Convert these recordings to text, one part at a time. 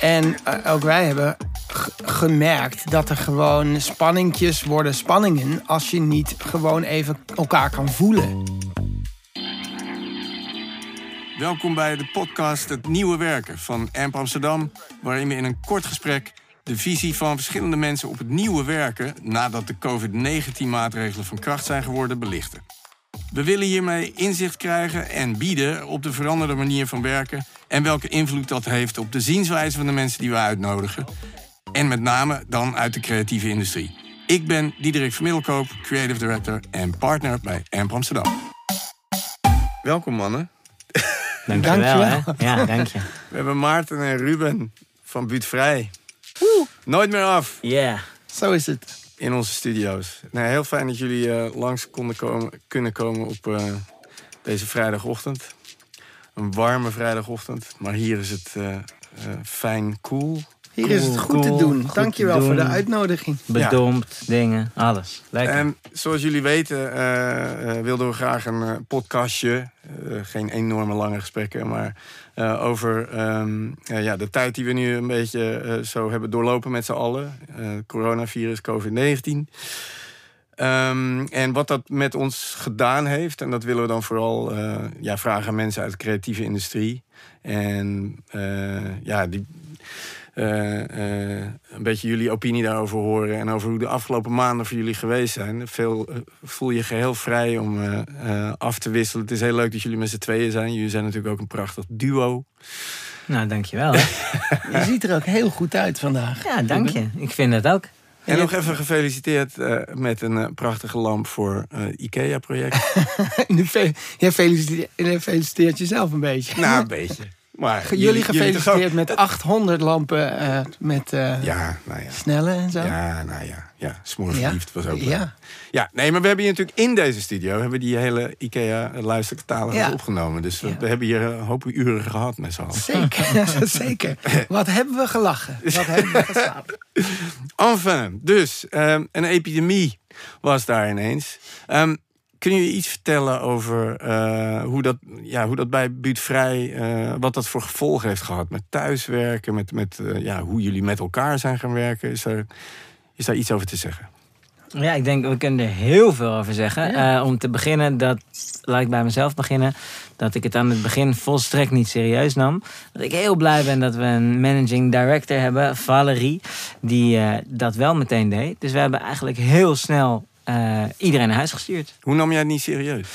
En eh, ook wij hebben gemerkt dat er gewoon spanningjes worden spanningen als je niet gewoon even elkaar kan voelen. Welkom bij de podcast Het Nieuwe Werken van AMP Amsterdam, waarin we in een kort gesprek de visie van verschillende mensen op het nieuwe werken nadat de COVID-19-maatregelen van kracht zijn geworden belichten. We willen hiermee inzicht krijgen en bieden op de veranderde manier van werken en welke invloed dat heeft op de zienswijze van de mensen die we uitnodigen. En met name dan uit de creatieve industrie. Ik ben Diederik Vermiddelkoop, Creative Director en partner bij AMP Amsterdam. Welkom mannen. Dankjewel, Dankjewel. hè? Ja, dank je. We hebben Maarten en Ruben van Buurtvrij. Nooit meer af Ja. Zo is het. In onze studio's. Nee, heel fijn dat jullie eh, langs konden komen, kunnen komen op eh, deze vrijdagochtend. Een warme vrijdagochtend, maar hier is het eh, fijn koel. Hier is het Cool, goed te doen. goed Dankjewel te voor de uitnodiging. Bedompt, dingen, alles. Lekker. En zoals jullie weten eh, eh, wilden we graag een eh, podcastje, eh, geen enorme lange gesprekken, maar eh, over ehm, eh, ja, de tijd die we nu een beetje eh, zo hebben doorlopen met z'n allen. Eh, coronavirus, COVID-19. Ehm, en wat dat met ons gedaan heeft, en dat willen we dan vooral eh, ja, vragen aan mensen uit de creatieve industrie. En eh, ja, die, een beetje jullie opinie daarover horen. En over hoe de afgelopen maanden voor jullie geweest zijn. Veel, eh, voel je geheel vrij om eh, eh, af te wisselen. Het is heel leuk dat jullie met z'n tweeën zijn. Jullie zijn natuurlijk ook een prachtig duo. Nou, dankjewel. Je ziet er ook heel goed uit vandaag. Ja, dank je. Ik vind het ook. En nog even gefeliciteerd eh, met een eh, prachtige lamp voor eh IKEA-project. Feliciteert, jij feliciteert jezelf een beetje. nou, een beetje. Maar Jullie gefeliciteerd met 800 lampen eh, met eh, Ja, nou ja. snelle en zo. Ja, nou ja. Ja, smoorverliefd was ook leuk. Ja. Ja, nee, maar we hebben hier natuurlijk in deze studio... hebben die hele IKEA-luisterkatalogus Ja. opgenomen. Dus we, hebben hier een hoop uren gehad met z'n allen. Zeker, zeker. Wat hebben we gelachen? Wat hebben we geslapen? Enfin, dus ehm, een epidemie was daar ineens. Ehm, kun je iets vertellen over eh, hoe, dat, ja, hoe dat bij Buurtvrij... eh, wat dat voor gevolgen heeft gehad met thuiswerken... met, met eh, ja, hoe jullie met elkaar zijn gaan werken? Is daar, is daar iets over te zeggen? Ja, ik denk, we kunnen er heel veel over zeggen. Om te beginnen, dat, laat ik bij mezelf beginnen, dat ik het aan het begin volstrekt niet serieus nam. Dat ik heel blij ben dat we een managing director hebben, Valerie, die dat wel meteen deed. Dus we hebben eigenlijk heel snel eh, iedereen naar huis gestuurd. Hoe nam jij het niet serieus?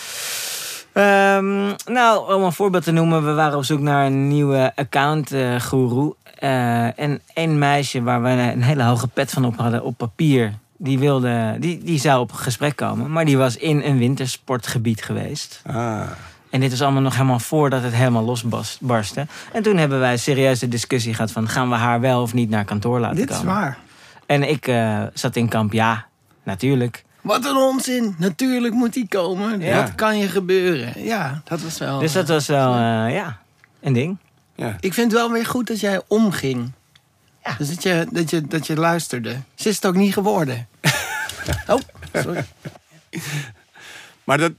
Ehm, nou, om een voorbeeld te noemen, we waren op zoek naar een nieuwe account eh guru. Eh, en een meisje waar we een hele hoge pet van op hadden op papier, die, wilde, die, die zou op gesprek komen. Maar die was in een wintersportgebied geweest. Ah, En dit was allemaal nog helemaal voordat het helemaal losbarstte. En toen hebben wij een serieuze discussie gehad van... gaan we haar wel of niet naar kantoor laten Dit is komen? waar. En ik eh, zat in kamp, ja, natuurlijk. Wat een onzin. Natuurlijk moet die komen. Ja. Wat kan je gebeuren? Ja, dat was wel... Dus dat was wel, eh, ja, een ding. ja. Ik vind het wel weer goed dat jij omging. Ja. Dus dat je, dat, je, dat je luisterde. Ze is het ook niet geworden. oh, sorry. Maar dat,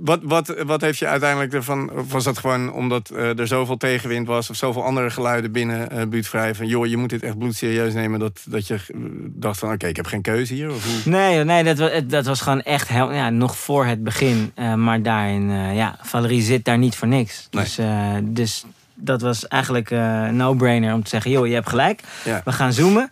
wat, wat, wat heeft je uiteindelijk ervan... Was dat gewoon omdat eh, er zoveel tegenwind was... of zoveel andere geluiden binnen eh buurtvrij... van joh, je moet dit echt bloedserieus nemen... dat, dat je dacht van oké, ik heb geen keuze hier? Of hoe? Nee, nee dat, dat was gewoon echt hel, ja, nog voor het begin. Eh, maar daarin, ja, Valerie zit daar niet voor niks. Dus, dus dat was eigenlijk eh, een no-brainer om te zeggen... joh, je hebt gelijk, Ja. we gaan zoomen.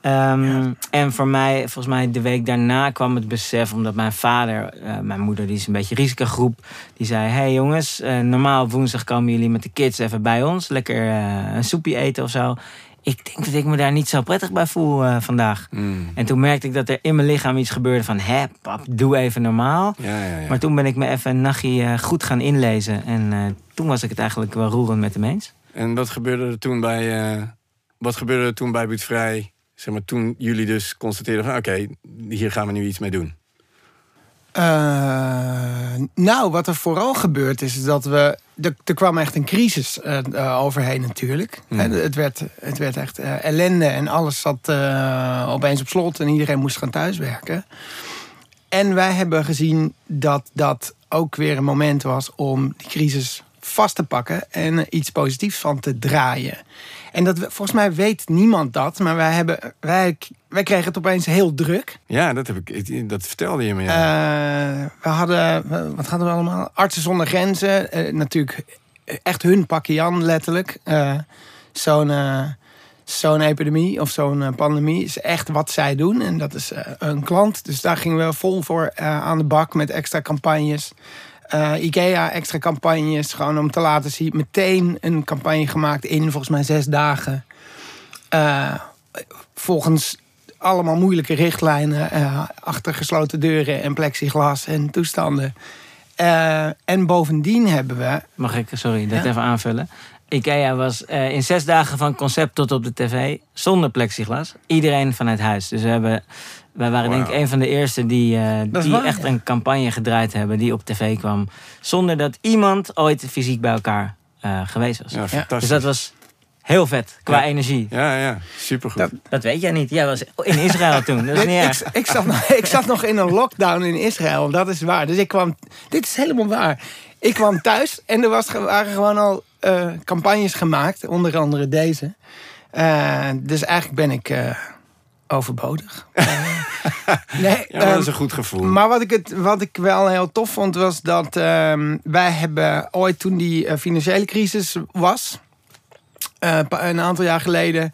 Ehm, En voor mij, volgens mij de week daarna kwam het besef... omdat mijn vader, eh, mijn moeder, die is een beetje risicogroep... die zei, hey jongens, eh, normaal woensdag komen jullie met de kids even bij ons... lekker eh, een soepje eten of zo. Ik denk dat ik me daar niet zo prettig bij voel eh, vandaag. Hmm. En toen merkte ik dat er in mijn lichaam iets gebeurde van... hè, pap, doe even normaal. Ja, ja, ja. Maar toen ben ik me even een nachtje eh, goed gaan inlezen. En eh, toen was ik het eigenlijk wel roerend met hem eens. En wat gebeurde er toen bij, wat gebeurde er toen bij Buurtvrij? Zeg maar, toen jullie dus constateerden van oké, hier gaan we nu iets mee doen. Eh, nou, wat er vooral gebeurd is, is dat we. Er, er kwam echt een crisis eh, eh, overheen, natuurlijk. Hmm. Het, werd, het werd echt ellende en alles zat opeens op slot en iedereen moest gaan thuiswerken. En wij hebben gezien dat dat ook weer een moment was om die crisis vast te pakken en iets positiefs van te draaien. En dat, volgens mij weet niemand dat, maar wij, hebben, wij, wij kregen het opeens heel druk. Ja, dat, heb ik, dat vertelde je me. Ja. Eh, we hadden, wat hadden we allemaal? Artsen zonder grenzen. Eh, natuurlijk echt hun pakje Jan, letterlijk. Eh, zo'n, eh, zo'n epidemie of zo'n eh, pandemie is echt wat zij doen. En dat is eh, een klant. Dus daar gingen we vol voor eh, aan de bak met extra campagnes. Eh, IKEA extra campagnes, gewoon om te laten zien. Meteen een campagne gemaakt in volgens mij zes dagen. Eh, volgens allemaal moeilijke richtlijnen. eh, achter gesloten deuren en plexiglas en toestanden. En bovendien hebben we. Mag ik, sorry, dat Ja. even aanvullen? IKEA was in zes dagen van concept tot op de tv zonder plexiglas. Iedereen vanuit huis. Dus we hebben, wij waren denk ik een van de eerste die, eh, die waar, echt ja. een campagne gedraaid hebben die op tv kwam. Zonder dat iemand ooit fysiek bij elkaar eh, geweest was. ja, fantastisch. Dus dat was heel vet qua Ja. energie. Ja, ja, supergoed. Dat- Dat weet jij niet. Jij was in Israël toen. Dat is niet erg. ik, ik, zat nog, ik zat nog in een lockdown in Israël, dat is waar. Dus ik kwam. Dit is helemaal waar. Ik kwam thuis en er was, waren gewoon al eh, campagnes gemaakt, onder andere deze. Eh, dus eigenlijk ben ik eh, overbodig. Eh, nee, ja, dat is ehm, een goed gevoel. Maar wat ik, het, wat ik wel heel tof vond, was dat ehm, wij hebben ooit toen die eh, financiële crisis was, eh, een aantal jaar geleden,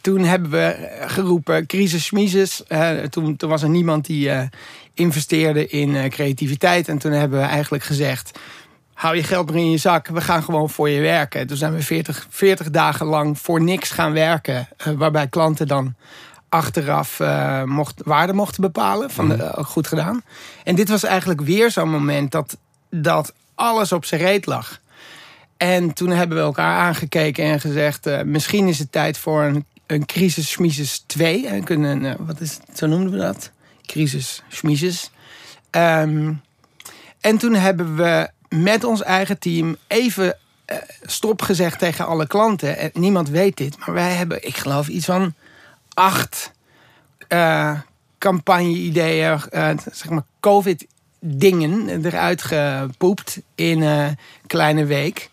toen hebben we geroepen crisis. Eh, toen, toen was er niemand die investeerde in creativiteit. En toen hebben we eigenlijk gezegd, hou je geld maar in je zak, we gaan gewoon voor je werken. Toen zijn we 40, 40 dagen lang voor niks gaan werken, waarbij klanten dan achteraf eh, mocht, waarde mochten bepalen. Van de, eh, goed gedaan. En dit was eigenlijk weer zo'n moment dat, dat alles op zijn reet lag. En toen hebben we elkaar aangekeken en gezegd... eh, misschien is het tijd voor een, een crisis schmiezes 2. En kunnen, wat is het, zo noemden we dat? Crisis schmiezes. Ehm, en toen hebben we met ons eigen team even stop gezegd tegen alle klanten. En niemand weet dit, maar wij hebben, ik geloof, iets van acht eh, campagne-ideeën, eh, zeg maar COVID-dingen eruit gepoept in een kleine week.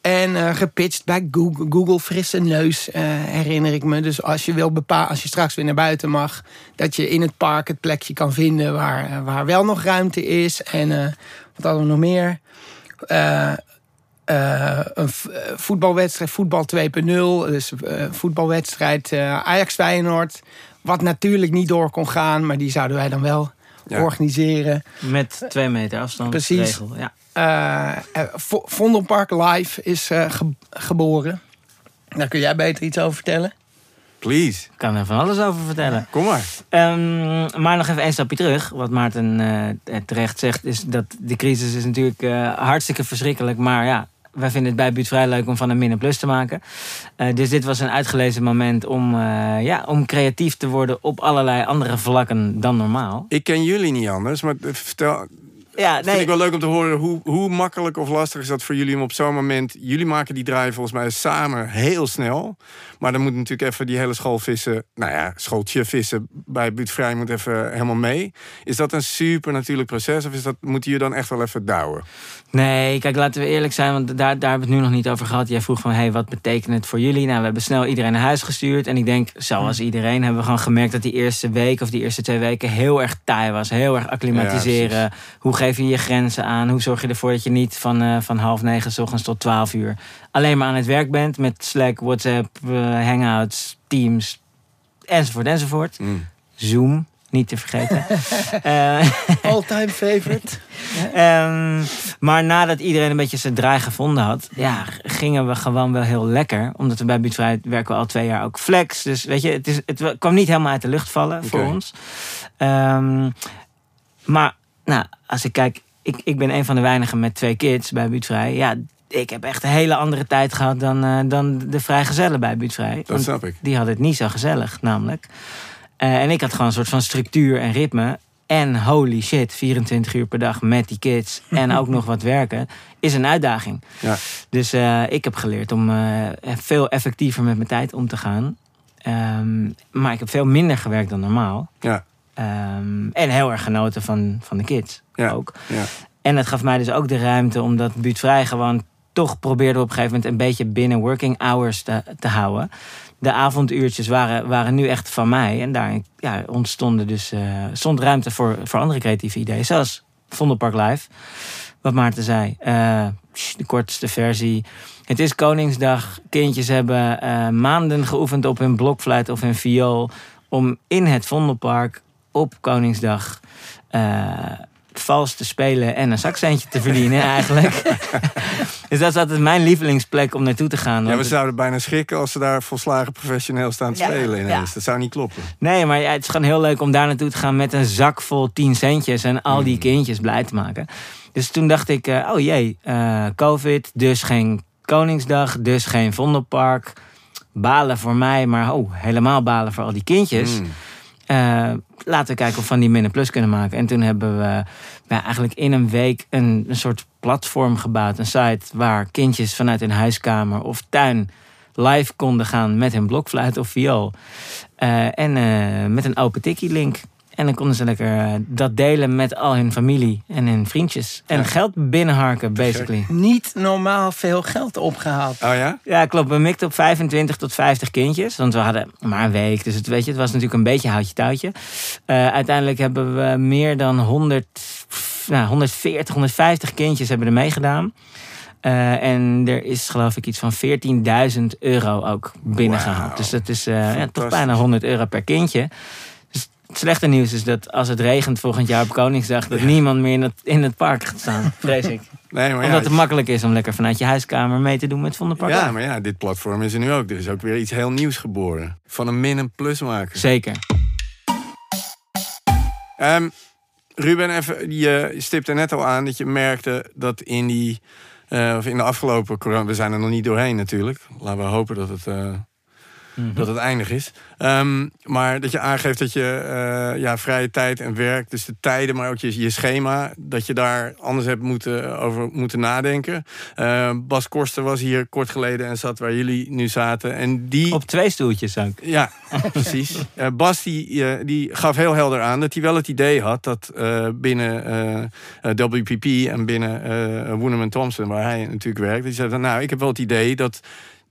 En eh, gepitcht bij Google, Google Frisse Neus, herinner ik me. Dus als je, wil bepalen, als je straks weer naar buiten mag, dat je in het park het plekje kan vinden waar, waar wel nog ruimte is. En wat hadden we nog meer? Eh, een eh, voetbalwedstrijd, voetbal 2.0. Dus eh, voetbalwedstrijd eh, Ajax-Feyenoord. Wat natuurlijk niet door kon gaan, maar die zouden wij dan wel Ja. organiseren. Met twee meter afstand. Precies. Regel. Ja. Vo- Vondelpark Live is eh, ge- geboren. Daar kun jij beter iets over vertellen. Please, Ik kan er van alles over vertellen. kom maar. Ehm, maar nog even een stapje terug. Wat Maarten eh, terecht zegt, is dat de crisis is natuurlijk eh, hartstikke verschrikkelijk. Maar ja, wij vinden het bij Buurt vrij leuk om van een min een plus te maken. Eh, dus dit was een uitgelezen moment om, eh, ja, om creatief te worden op allerlei andere vlakken dan normaal. Ik ken jullie niet anders, maar vertel, Ja, vind ik wel leuk om te horen hoe, hoe makkelijk of lastig is dat voor jullie om op zo'n moment. Jullie maken die draai volgens mij samen heel snel. Maar dan moet natuurlijk even die hele schoolvissen, nou ja, schooltje vissen bij Buurtvrij moet even helemaal mee. Is dat een super natuurlijk proces of is dat, moeten jullie dan echt wel even douwen? Nee, kijk, laten we eerlijk zijn, want daar, daar hebben we het nu nog niet over gehad. Jij vroeg van, hey, wat betekent het voor jullie? Nou, we hebben snel iedereen naar huis gestuurd. En ik denk, zoals iedereen, hebben we gewoon gemerkt dat die eerste week of die eerste twee weken heel erg taai was. Heel erg acclimatiseren. Hoe geef je je grenzen aan? Hoe zorg je ervoor dat je niet van, eh, van half negen 's ochtends tot twaalf uur alleen maar aan het werk bent met Slack, WhatsApp, eh, Hangouts, Teams, enzovoort, enzovoort. Mm. Zoom, niet te vergeten. Eh, All-time favorite. Ehm, maar nadat iedereen een beetje zijn draai gevonden had, ja, gingen we gewoon wel heel lekker. Omdat we bij Buurtvrijheid werken we al twee jaar ook flex. Dus weet je, het, is, het kwam niet helemaal uit de lucht vallen voor ons. Ehm, maar nou, als ik kijk, ik, ik ben een van de weinigen met twee kids bij Buurtvrij. Ja, ik heb echt een hele andere tijd gehad dan, eh, dan de vrijgezellen bij Buurtvrij. Dat snap ik. die had het niet zo gezellig, namelijk. Eh, en ik had gewoon een soort van structuur en ritme. En holy shit, 24 uur per dag met die kids en ook nog wat werken, is een uitdaging. Ja. Dus eh, ik heb geleerd om veel effectiever met mijn tijd om te gaan. Ehm, maar ik heb veel minder gewerkt dan normaal. Ja, Ehm, en heel erg genoten van, van de kids Ja. ook. ja. En het gaf mij dus ook de ruimte, omdat buurtvrij gewoon toch probeerden op een gegeven moment een beetje binnen working hours te, te houden. De avonduurtjes waren, waren nu echt van mij. En daar ja, ontstonden dus, uh, stond ruimte voor, voor andere creatieve ideeën. Zoals Vondelpark Live. Wat Maarten zei. Uh, de kortste versie. Het is Koningsdag. Kindjes hebben uh, maanden geoefend op hun blokfluit of hun viool. Om in het Vondelpark op Koningsdag vals te spelen en een zakcentje te verdienen eigenlijk. dus dat is altijd mijn lievelingsplek om naartoe te gaan. Ja, we zouden bijna schrikken als ze daar volslagen professioneel staan te spelen ineens. Dat zou niet kloppen. Nee, maar ja, het is gewoon heel leuk om daar naartoe te gaan met een zak vol tien centjes en al die mm. kindjes blij te maken. Dus toen dacht ik, uh, oh jee, uh, covid, dus geen Koningsdag, dus geen Vondelpark. Balen voor mij, maar oh, helemaal balen voor al die kindjes. Mm. Uh, laten we kijken of we van die min plus kunnen maken. En toen hebben we eigenlijk in een week een, een soort platform gebouwd. Een site waar kindjes vanuit hun huiskamer of tuin live konden gaan met hun blokfluit of viool. Uh, en uh, met een open tikkie link. En dan konden ze lekker eh, dat delen met al hun familie en hun vriendjes. En geld binnenharken, basically. Niet normaal veel geld opgehaald. Oh ja? Ja, klopt. We mikten op 25 tot 50 kindjes. Want we hadden maar een week. Dus het, weet je, het was natuurlijk een beetje houtje touwtje. Uh, uiteindelijk hebben we meer dan 100, nou, 140, 150 kindjes hebben er meegedaan. Uh, en er is geloof ik iets van 14.000 euro ook binnengehaald. Wow. Dus dat is ja, toch bijna 100 euro per kindje. Het slechte nieuws is dat als het regent volgend jaar op Koningsdag... dat niemand meer in het, in het park gaat staan, vrees ik. Nee, maar Omdat het makkelijk is om lekker vanuit je huiskamer mee te doen met Van der Park. Ja, maar ja, dit platform is er nu ook. Er is ook weer iets heel nieuws geboren. Van een min en plus maken. Zeker. Um, Ruben, even, je stipte net al aan dat je merkte dat in die... Uh, of in de afgelopen corona... We zijn er nog niet doorheen natuurlijk. Laten we hopen dat het... Uh, Mhm. dat het eindig is. Um, maar dat je aangeeft dat je uh, ja, vrije tijd en werk, dus de tijden, maar ook je, je schema, dat je daar anders hebt moeten, over moeten nadenken. Uh, Bas Korster was hier kort geleden en zat waar jullie nu zaten. En die... Op twee stoeltjes ook. Ja, precies. Uh, Bas die, die gaf heel helder aan dat hij wel het idee had dat binnen WPP en binnen uh, Woeneman Thompson, waar hij natuurlijk werkt, die zei: Nou, ik heb wel het idee dat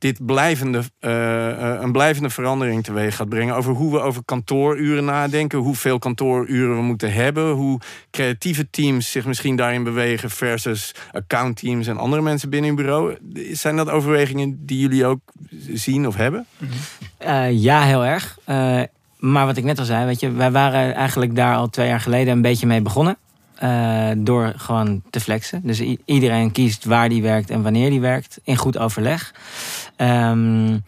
dit blijvende, uh, een blijvende verandering teweeg gaat brengen. Over hoe we over kantooruren nadenken. Hoeveel kantooruren we moeten hebben. Hoe creatieve teams zich misschien daarin bewegen. Versus accountteams en andere mensen binnen een bureau. Zijn dat overwegingen die jullie ook zien of hebben? Uh, ja, heel erg. maar wat ik net al zei, weet je, wij waren eigenlijk daar al twee jaar geleden een beetje mee begonnen. Uh, door gewoon te flexen. Dus iedereen kiest waar die werkt en wanneer die werkt. In goed overleg. Um,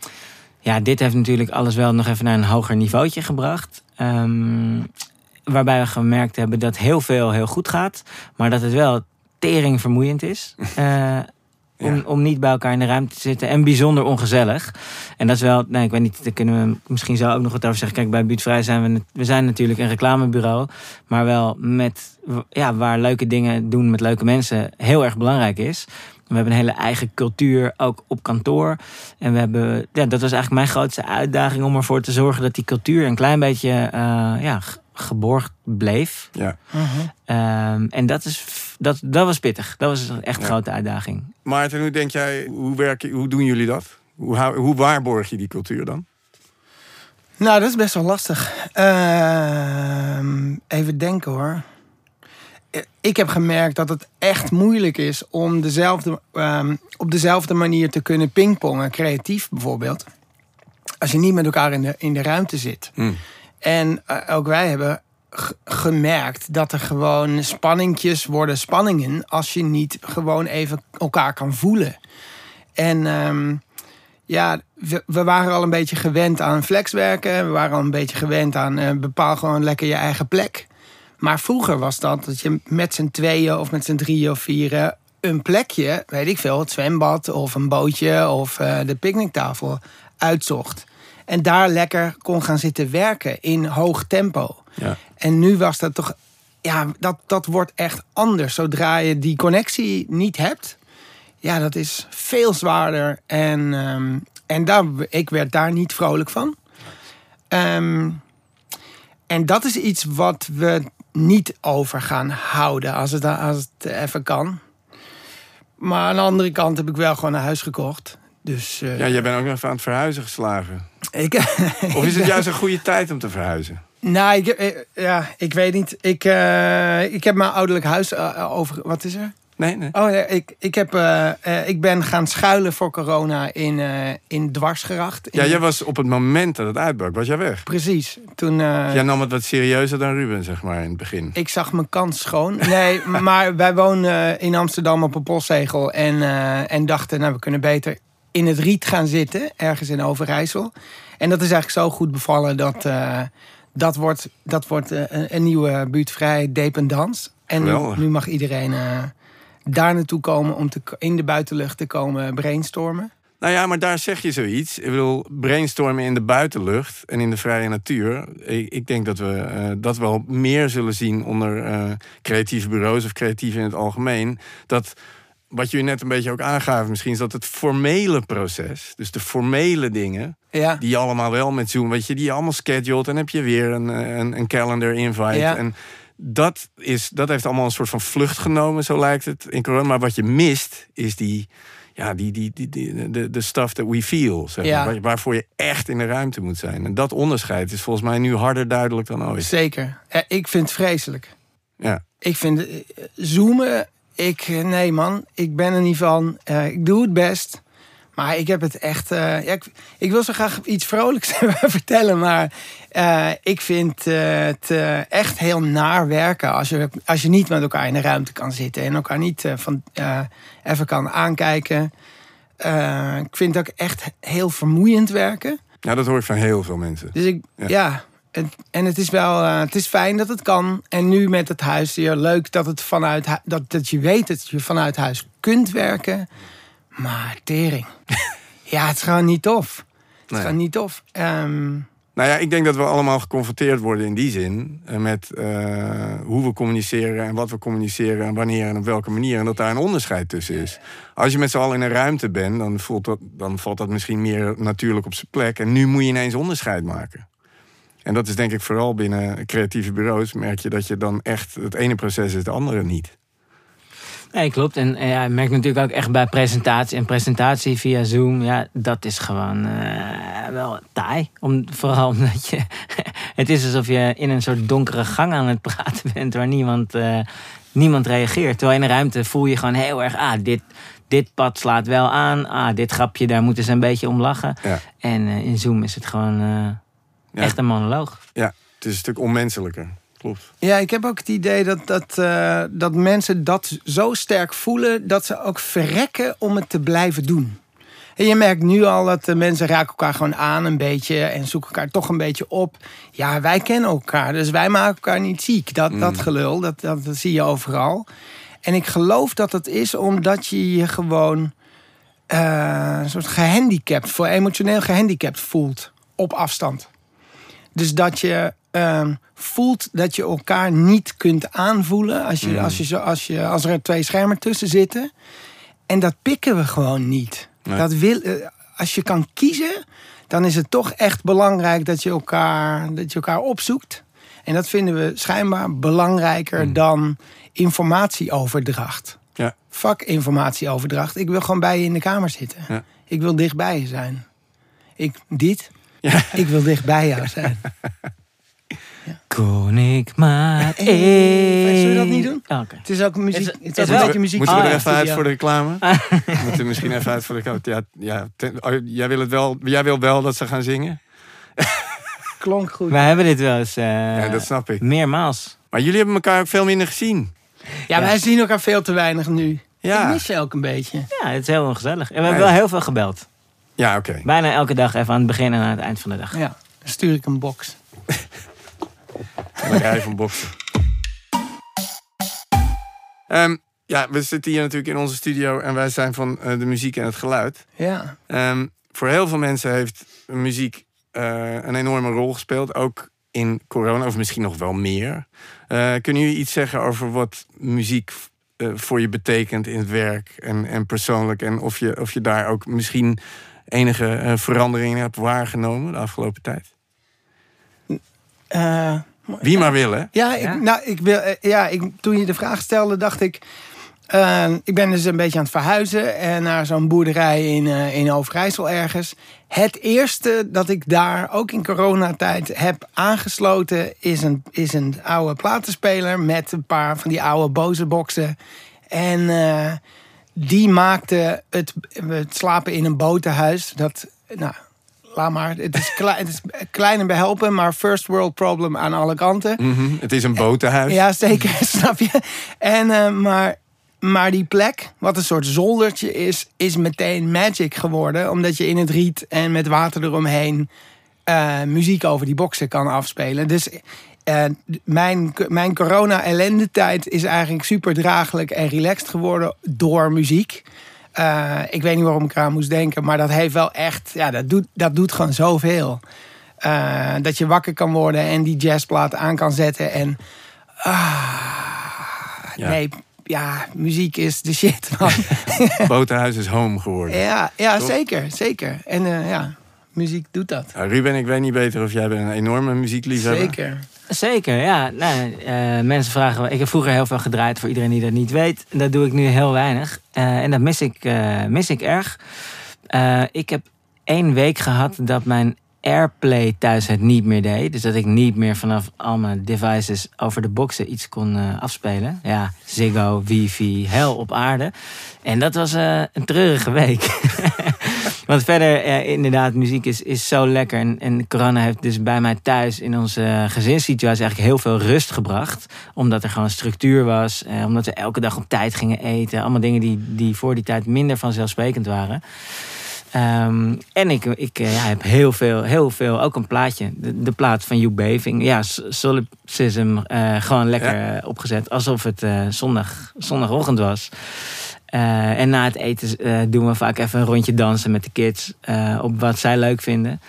ja, dit heeft natuurlijk alles wel nog even naar een hoger niveautje gebracht. Um, waarbij we gemerkt hebben dat heel veel heel goed gaat. Maar dat het wel tering vermoeiend is. Uh, Om, om niet bij elkaar in de ruimte te zitten. En bijzonder ongezellig. En dat is wel, nee, ik weet niet, daar kunnen we misschien zo ook nog wat over zeggen. Kijk, bij Buurtvrij zijn we, we zijn natuurlijk een reclamebureau. Maar wel met, ja, waar leuke dingen doen met leuke mensen heel erg belangrijk is. We hebben een hele eigen cultuur, ook op kantoor. En we hebben, ja, dat was eigenlijk mijn grootste uitdaging om ervoor te zorgen dat die cultuur een klein beetje uh, ja, geborgd bleef. Ja. Um, en dat, is, dat, dat was pittig. Dat was echt een grote uitdaging. Maarten, hoe denk jij, hoe, werk, hoe doen jullie dat? Hoe, hoe waarborg je die cultuur dan? Nou, dat is best wel lastig. Uh, even denken hoor. Ik heb gemerkt dat het echt moeilijk is om dezelfde, um, op dezelfde manier te kunnen pingpongen, creatief bijvoorbeeld. Als je niet met elkaar in de, in de ruimte zit. Hmm. En uh, ook wij hebben gemerkt dat er gewoon spanningjes worden spanningen als je niet gewoon even elkaar kan voelen. En um, ja, we, we, waren al een beetje gewend aan flexwerken. We waren al een beetje gewend aan uh, bepaal gewoon lekker je eigen plek. Maar vroeger was dat dat je met z'n tweeën of met z'n drieën of vieren een plekje, weet ik veel, het zwembad of een bootje of uh, de picknicktafel uitzocht. En daar lekker kon gaan zitten werken in hoog tempo. Ja. En nu was dat toch, ja, dat, dat wordt echt anders. Zodra je die connectie niet hebt, ja, dat is veel zwaarder. En, um, en daar, ik werd daar niet vrolijk van. Um, en dat is iets wat we niet over gaan houden als het, als het even kan. Maar aan de andere kant heb ik wel gewoon een huis gekocht. Dus eh, Ja, jij bent ook nog even aan het verhuizen geslagen. ik, Of is het juist een goede tijd om te verhuizen? nou, ik, eh, ja, ik weet niet. Ik, eh, ik heb mijn ouderlijk huis eh, over. Wat is er? Nee, nee. Oh, nee, ik, ik, heb, eh, eh, ik ben gaan schuilen voor corona in, eh in Dwarsgeracht. In- Ja, jij was op het moment dat het uitbrak, was jij weg. Precies. Toen, eh, Jij nam het wat serieuzer dan Ruben, zeg maar, in het begin. Ik zag mijn kans schoon. Nee, maar wij wonen in Amsterdam op een postzegel. En, eh, en dachten, nou, we kunnen beter in het riet gaan zitten. Ergens in Overijssel. En dat is eigenlijk zo goed bevallen dat... eh, dat wordt, dat wordt eh, een, een nieuwe buurtvrij dependance. En nu, nu mag iedereen eh, daar naartoe komen om te, in de buitenlucht te komen brainstormen. Nou ja, maar daar zeg je zoiets. Ik bedoel, brainstormen in de buitenlucht en in de vrije natuur. Ik, ik denk dat we dat wel meer zullen zien onder creatieve bureaus of creatief in het algemeen. Dat wat je net een beetje ook aangaf, misschien is dat het formele proces, dus de formele dingen, Ja, die je allemaal wel met Zoom, weet je, die je allemaal scheduled. En heb je weer een, een, een calendar invite. Ja. En dat, is, dat heeft allemaal een soort van vlucht genomen, zo lijkt het in corona. Maar wat je mist, is die, ja, die, die, die, die, de, de stuff that we feel. Zeg maar, waarvoor je echt in de ruimte moet zijn. En dat onderscheid is volgens mij nu harder duidelijk dan ooit. zeker. Ik vind het vreselijk. Ja. Ik vind eh, zoomen. Ik, eh, nee man, ik ben er niet van. Eh, ik doe het best. Maar ik heb het echt. eh, ja, ik, ik wil zo graag iets vrolijks vertellen. Maar ik vind het echt heel naar werken. Als je, als je niet met elkaar in de ruimte kan zitten. En elkaar niet van, even kan aankijken. Ik vind het ook echt heel vermoeiend werken. ja, dat hoor ik van heel veel mensen. Dus ik, Ja. ja. Het- en het is wel, eh, het is fijn dat het kan. En nu met het huis, ja, leuk dat, het vanuit, dat, dat je weet dat je vanuit huis kunt werken. Maar tering. ja, het is gewoon niet tof. Het is Nee. gewoon niet tof. Ehm, Nou ja, ik denk dat we allemaal geconfronteerd worden in die zin. eh, Met eh, hoe we communiceren en wat we communiceren en wanneer en op welke manier. En dat daar een onderscheid tussen is. Als je met z'n allen in een ruimte bent, dan, voelt dat, dan valt dat misschien meer natuurlijk op zijn plek. En nu moet je ineens onderscheid maken. En dat is denk ik vooral binnen creatieve bureaus. Merk je dat je dan echt het ene proces is, het andere niet. Nee, klopt. En ja, ik merk natuurlijk ook echt bij presentatie. En presentatie via Zoom, ja, dat is gewoon eh, wel taai. Om, vooral omdat je... het is alsof je in een soort donkere gang aan het praten bent... waar niemand, eh, niemand reageert. Terwijl in een ruimte voel je gewoon heel erg... Ah, dit, dit pad slaat wel aan. Ah, dit grapje, daar moeten ze een beetje om lachen. Ja. En eh, in Zoom is het gewoon Ja. echt een monoloog. Ja, het is een stuk onmenselijker. Klopt. ja, ik heb ook het idee dat, dat, eh, dat mensen dat zo sterk voelen... dat ze ook verrekken om het te blijven doen. En je merkt nu al dat de mensen raken elkaar gewoon aan een beetje... en zoeken elkaar toch een beetje op. Ja, wij kennen elkaar, dus wij maken elkaar niet ziek. Dat, dat gelul, dat, dat, dat zie je overal. En ik geloof dat het is omdat je je gewoon... eh, een soort gehandicapt, voor emotioneel gehandicapt voelt op afstand. Dus dat je ehm, voelt dat je elkaar niet kunt aanvoelen als, je, als, je, als, je, als er twee schermen tussen zitten. En dat pikken we gewoon niet. Nee. Dat wil, eh, als je kan kiezen, dan is het toch echt belangrijk dat je elkaar, dat je elkaar opzoekt. En dat vinden we schijnbaar belangrijker dan informatieoverdracht. Ja. Fuck informatieoverdracht. Ik wil gewoon bij je in de kamer zitten. Ja. Ik wil dicht bij je zijn. Ik, dit? Ja. Ik wil dicht bij jou zijn. Kon ik maar Hey, één... zullen we dat niet doen? Oh, Oké. Het is ook muziek. Het is- Het wel- een beetje muziek. Moeten we Ah, er ja, even uit voor de reclame? We moeten misschien even uit voor de reclame. Ja, ja, ten- oh, jij, wil het wel, jij wil wel dat ze gaan zingen? Klonk goed. We hebben dit wel eens eh, Ja, dat snap ik. meermaals. Maar jullie hebben elkaar ook veel minder gezien. Ja, wij zien elkaar veel te weinig nu. Ja. Ik mis je ook een beetje. Ja, het is heel ongezellig. En we hebben wel heel veel gebeld. Ja, oké. Bijna elke dag even aan het begin en aan het eind van de dag. Ja, dan stuur ik een box. Een rij van boksen. Ehm, ja, we zitten hier natuurlijk in onze studio en wij zijn van eh, de muziek en het geluid. Ja. Ehm, voor heel veel mensen heeft muziek eh, een enorme rol gespeeld. Ook in corona, of misschien nog wel meer. Eh, kunnen jullie iets zeggen over wat muziek eh, voor je betekent in het werk en, en persoonlijk? En of je, of je daar ook misschien enige eh, veranderingen hebt waargenomen de afgelopen tijd? Eh, Wie maar wil, hè? ja, ik, Ja? Nou, ik wil, eh, ja ik, toen je de vraag stelde, dacht ik... Uh, ik ben dus een beetje aan het verhuizen en naar zo'n boerderij in, uh, in Overijssel ergens. Het eerste dat ik daar ook in coronatijd heb aangesloten is een, is een oude platenspeler met een paar van die oude boze boxen. En uh, die maakte het, het slapen in een botenhuis. Dat, nou, laat maar. Het is, klein, het is klein en behelpen, maar first world problem aan alle kanten. Mm -hmm. Het is een botenhuis. Ja, zeker, snap je. En, uh, maar, maar die plek, wat een soort zoldertje is, is meteen magic geworden. Omdat je in het riet en met water eromheen uh, muziek over die boksen kan afspelen. Dus uh, mijn, mijn corona-ellende-tijd is eigenlijk super draaglijk en relaxed geworden door muziek. Uh, ik weet niet waarom ik eraan moest denken, maar dat heeft wel echt, ja, dat doet, dat doet gewoon zoveel. Uh, dat je wakker kan worden en die jazzplaat aan kan zetten. En ah, ja. nee, ja, muziek is de shit. Botenhuis is home geworden. Ja, ja zeker, zeker. En uh, ja, muziek doet dat. Nou, Ruben, ik weet niet beter of jij bent een enorme muziekliefhebber. Zeker. Zeker, ja. Nee, uh, mensen vragen... Ik heb vroeger heel veel gedraaid voor iedereen die dat niet weet. Dat doe ik nu heel weinig. Uh, en dat mis ik, uh, mis ik erg. ik heb één week gehad dat mijn Airplay thuis het niet meer deed. Dus dat ik niet meer vanaf al mijn devices over de boxen iets kon afspelen. Ja, Ziggo, wifi, hel op aarde. En dat was een treurige week. Want verder, ja, inderdaad, muziek is, is zo lekker. En, en corona heeft dus bij mij thuis in onze gezinssituatie eigenlijk heel veel rust gebracht. Omdat er gewoon structuur was. Eh, omdat we elke dag op tijd gingen eten. Allemaal dingen die, die voor die tijd minder vanzelfsprekend waren. Um, en ik, ik ja, heb heel veel, heel veel, ook een plaatje. De, de plaat van Hugh Beving. Ja, Solipsism. Uh, gewoon lekker ja. opgezet. Alsof het uh, zondag, zondagochtend was. Uh, en na het eten uh, doen we vaak even een rondje dansen met de kids. Uh, op wat zij leuk vinden.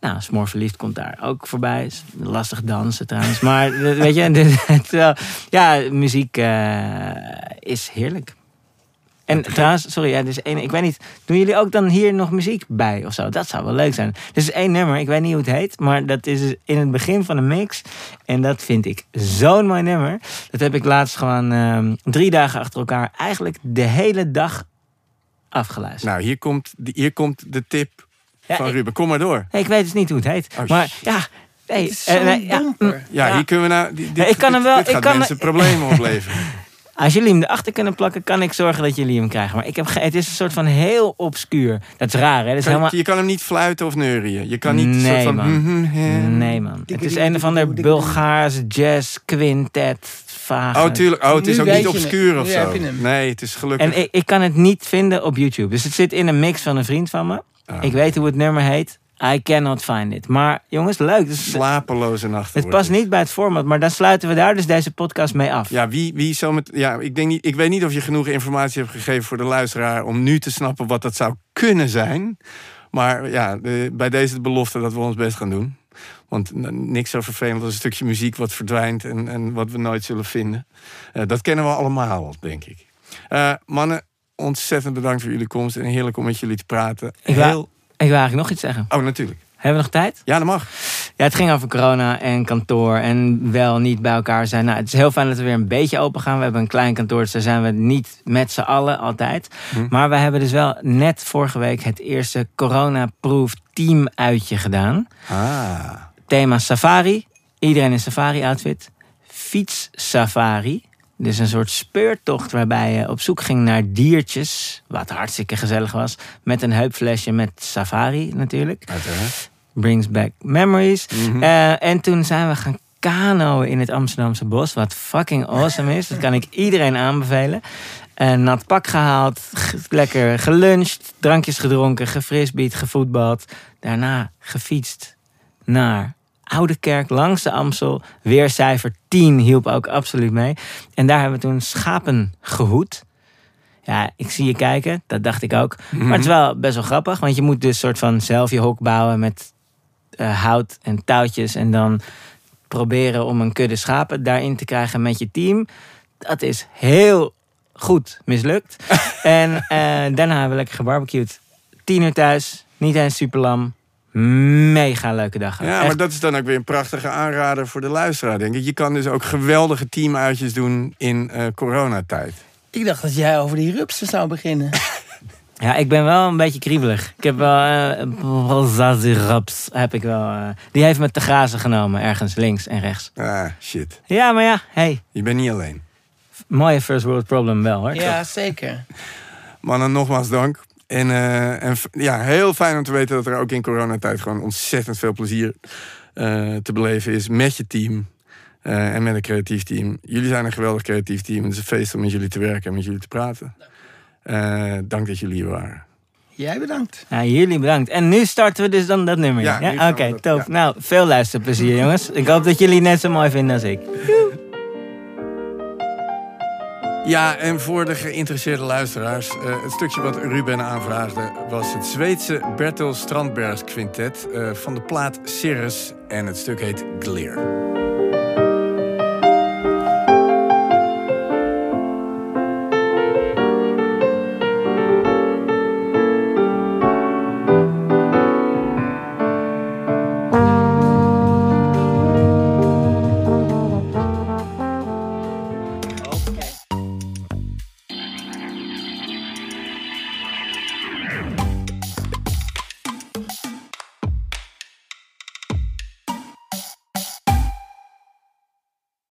Nou, Smoor Verliefd komt daar ook voorbij. Is lastig dansen trouwens. Maar weet je, ja, muziek is heerlijk. En trouwens, sorry, ja, dus één, ik weet niet, doen jullie ook dan hier nog muziek bij of zo? Dat zou wel leuk zijn. Is één nummer, ik weet niet hoe het heet, maar dat is in het begin van de mix. En dat vind ik zo'n mooi nummer. Dat heb ik laatst gewoon um, drie dagen achter elkaar eigenlijk de hele dag afgeluisterd. Nou, hier komt, hier komt de tip ja, van Ruben. Kom maar door. Ik weet dus niet hoe het heet. Oh, maar ja, Nee, uh, nee, ja, ja, hier kunnen we nou. Dit, ik kan hem wel. Dit gaat ik kan mensen problemen opleveren. Als jullie hem erachter kunnen plakken, kan ik zorgen dat jullie hem krijgen. Maar ik heb het is een soort van heel obscuur. Dat is raar, hè? Dat is kan, helemaal... Je kan hem niet fluiten of neurien. Je kan niet nee, soort van... Man. Nee, man. Het is een of ander Bulgaars jazz quintet. Vage. Oh, tuurlijk. Oh, het is nu ook niet obscuur of zo. Nee, het is gelukkig. En ik, ik, kan het niet vinden op YouTube. Dus het zit in een mix van een vriend van me. Oh. Ik weet hoe het nummer heet. I cannot find it. Maar jongens, leuk. Dus, Slapeloze nachten. Het past niet bij het format, maar dan sluiten we daar dus deze podcast mee af. Ja, wie, wie zo met. Ja, ik, denk niet, ik weet niet of je genoeg informatie hebt gegeven voor de luisteraar om nu te snappen wat dat zou kunnen zijn. Maar ja, de, bij deze de belofte dat we ons best gaan doen. Want niks zo vervelend als een stukje muziek wat verdwijnt en, en wat we nooit zullen vinden. Uh, dat kennen we allemaal, denk ik. Uh, mannen, ontzettend bedankt voor jullie komst en heerlijk om met jullie te praten. Heel... Ik wil eigenlijk nog iets zeggen. Oh, natuurlijk. Hebben we nog tijd? Ja, dat mag. Ja, het ging over corona en kantoor en wel niet bij elkaar zijn. Nou, het is heel fijn dat we weer een beetje open gaan. We hebben een klein kantoor, dus daar zijn we niet met z'n allen altijd. Hm. Maar we hebben dus wel net vorige week het eerste corona-proof team uitje gedaan. Ah. Thema safari. Iedereen in safari-outfit. Fiets safari. Dus een soort speurtocht waarbij je op zoek ging naar diertjes. Wat hartstikke gezellig was. Met een heupflesje met safari natuurlijk. Uiteraard. Brings back memories. Mm -hmm. uh, en toen zijn we gaan kanoën in het Amsterdamse bos. Wat fucking awesome is. Dat kan ik iedereen aanbevelen. Een nat pak gehaald. Lekker geluncht. Drankjes gedronken. Gefrisbeet, gevoetbald. Daarna gefietst naar Oude Kerk langs de Amstel. Weer cijfer 10 hielp ook absoluut mee. En daar hebben we toen schapen gehoed. Ja, ik zie je kijken. Dat dacht ik ook. Mm -hmm. Maar het is wel best wel grappig. Want je moet dus soort van zelf je hok bouwen met uh, hout en touwtjes. En dan proberen om een kudde schapen daarin te krijgen met je team. Dat is heel goed mislukt. en uh, daarna hebben we lekker gebarbecued. Tien uur thuis. Niet eens super lam mega leuke dag. Ja, Echt. maar dat is dan ook weer een prachtige aanrader voor de luisteraar, denk ik. Je kan dus ook geweldige teamuitjes doen in uh, coronatijd. Ik dacht dat jij over die rupsen zou beginnen. Ja, ik ben wel een beetje kriebelig. Ik heb wel... Uh, Raps heb ik wel... Uh, die heeft me te grazen genomen, ergens links en rechts. Ah, shit. Ja, maar ja, hey. Je bent niet alleen. Mooie first world problem wel, hoor. Ja, zeker. Mannen, nogmaals dank. En, uh, en ja, heel fijn om te weten dat er ook in coronatijd gewoon ontzettend veel plezier te beleven is met je team. Uh, en met een creatief team. Jullie zijn een geweldig creatief team. Het is een feest om met jullie te werken en met jullie te praten. Uh, dank dat jullie hier waren. Jij bedankt. Ja, jullie bedankt. En nu starten we dus dan dat nummer. Ja, ja? oké, okay, tof. Ja. Nou, veel luisterplezier jongens. Ik hoop dat jullie net zo mooi vinden als ik. Ja, en voor de geïnteresseerde luisteraars, uh, het stukje wat Ruben aanvraagde was het Zweedse Bertel Strandbergs Quintet uh, van de plaat Cirrus en het stuk heet Gleer.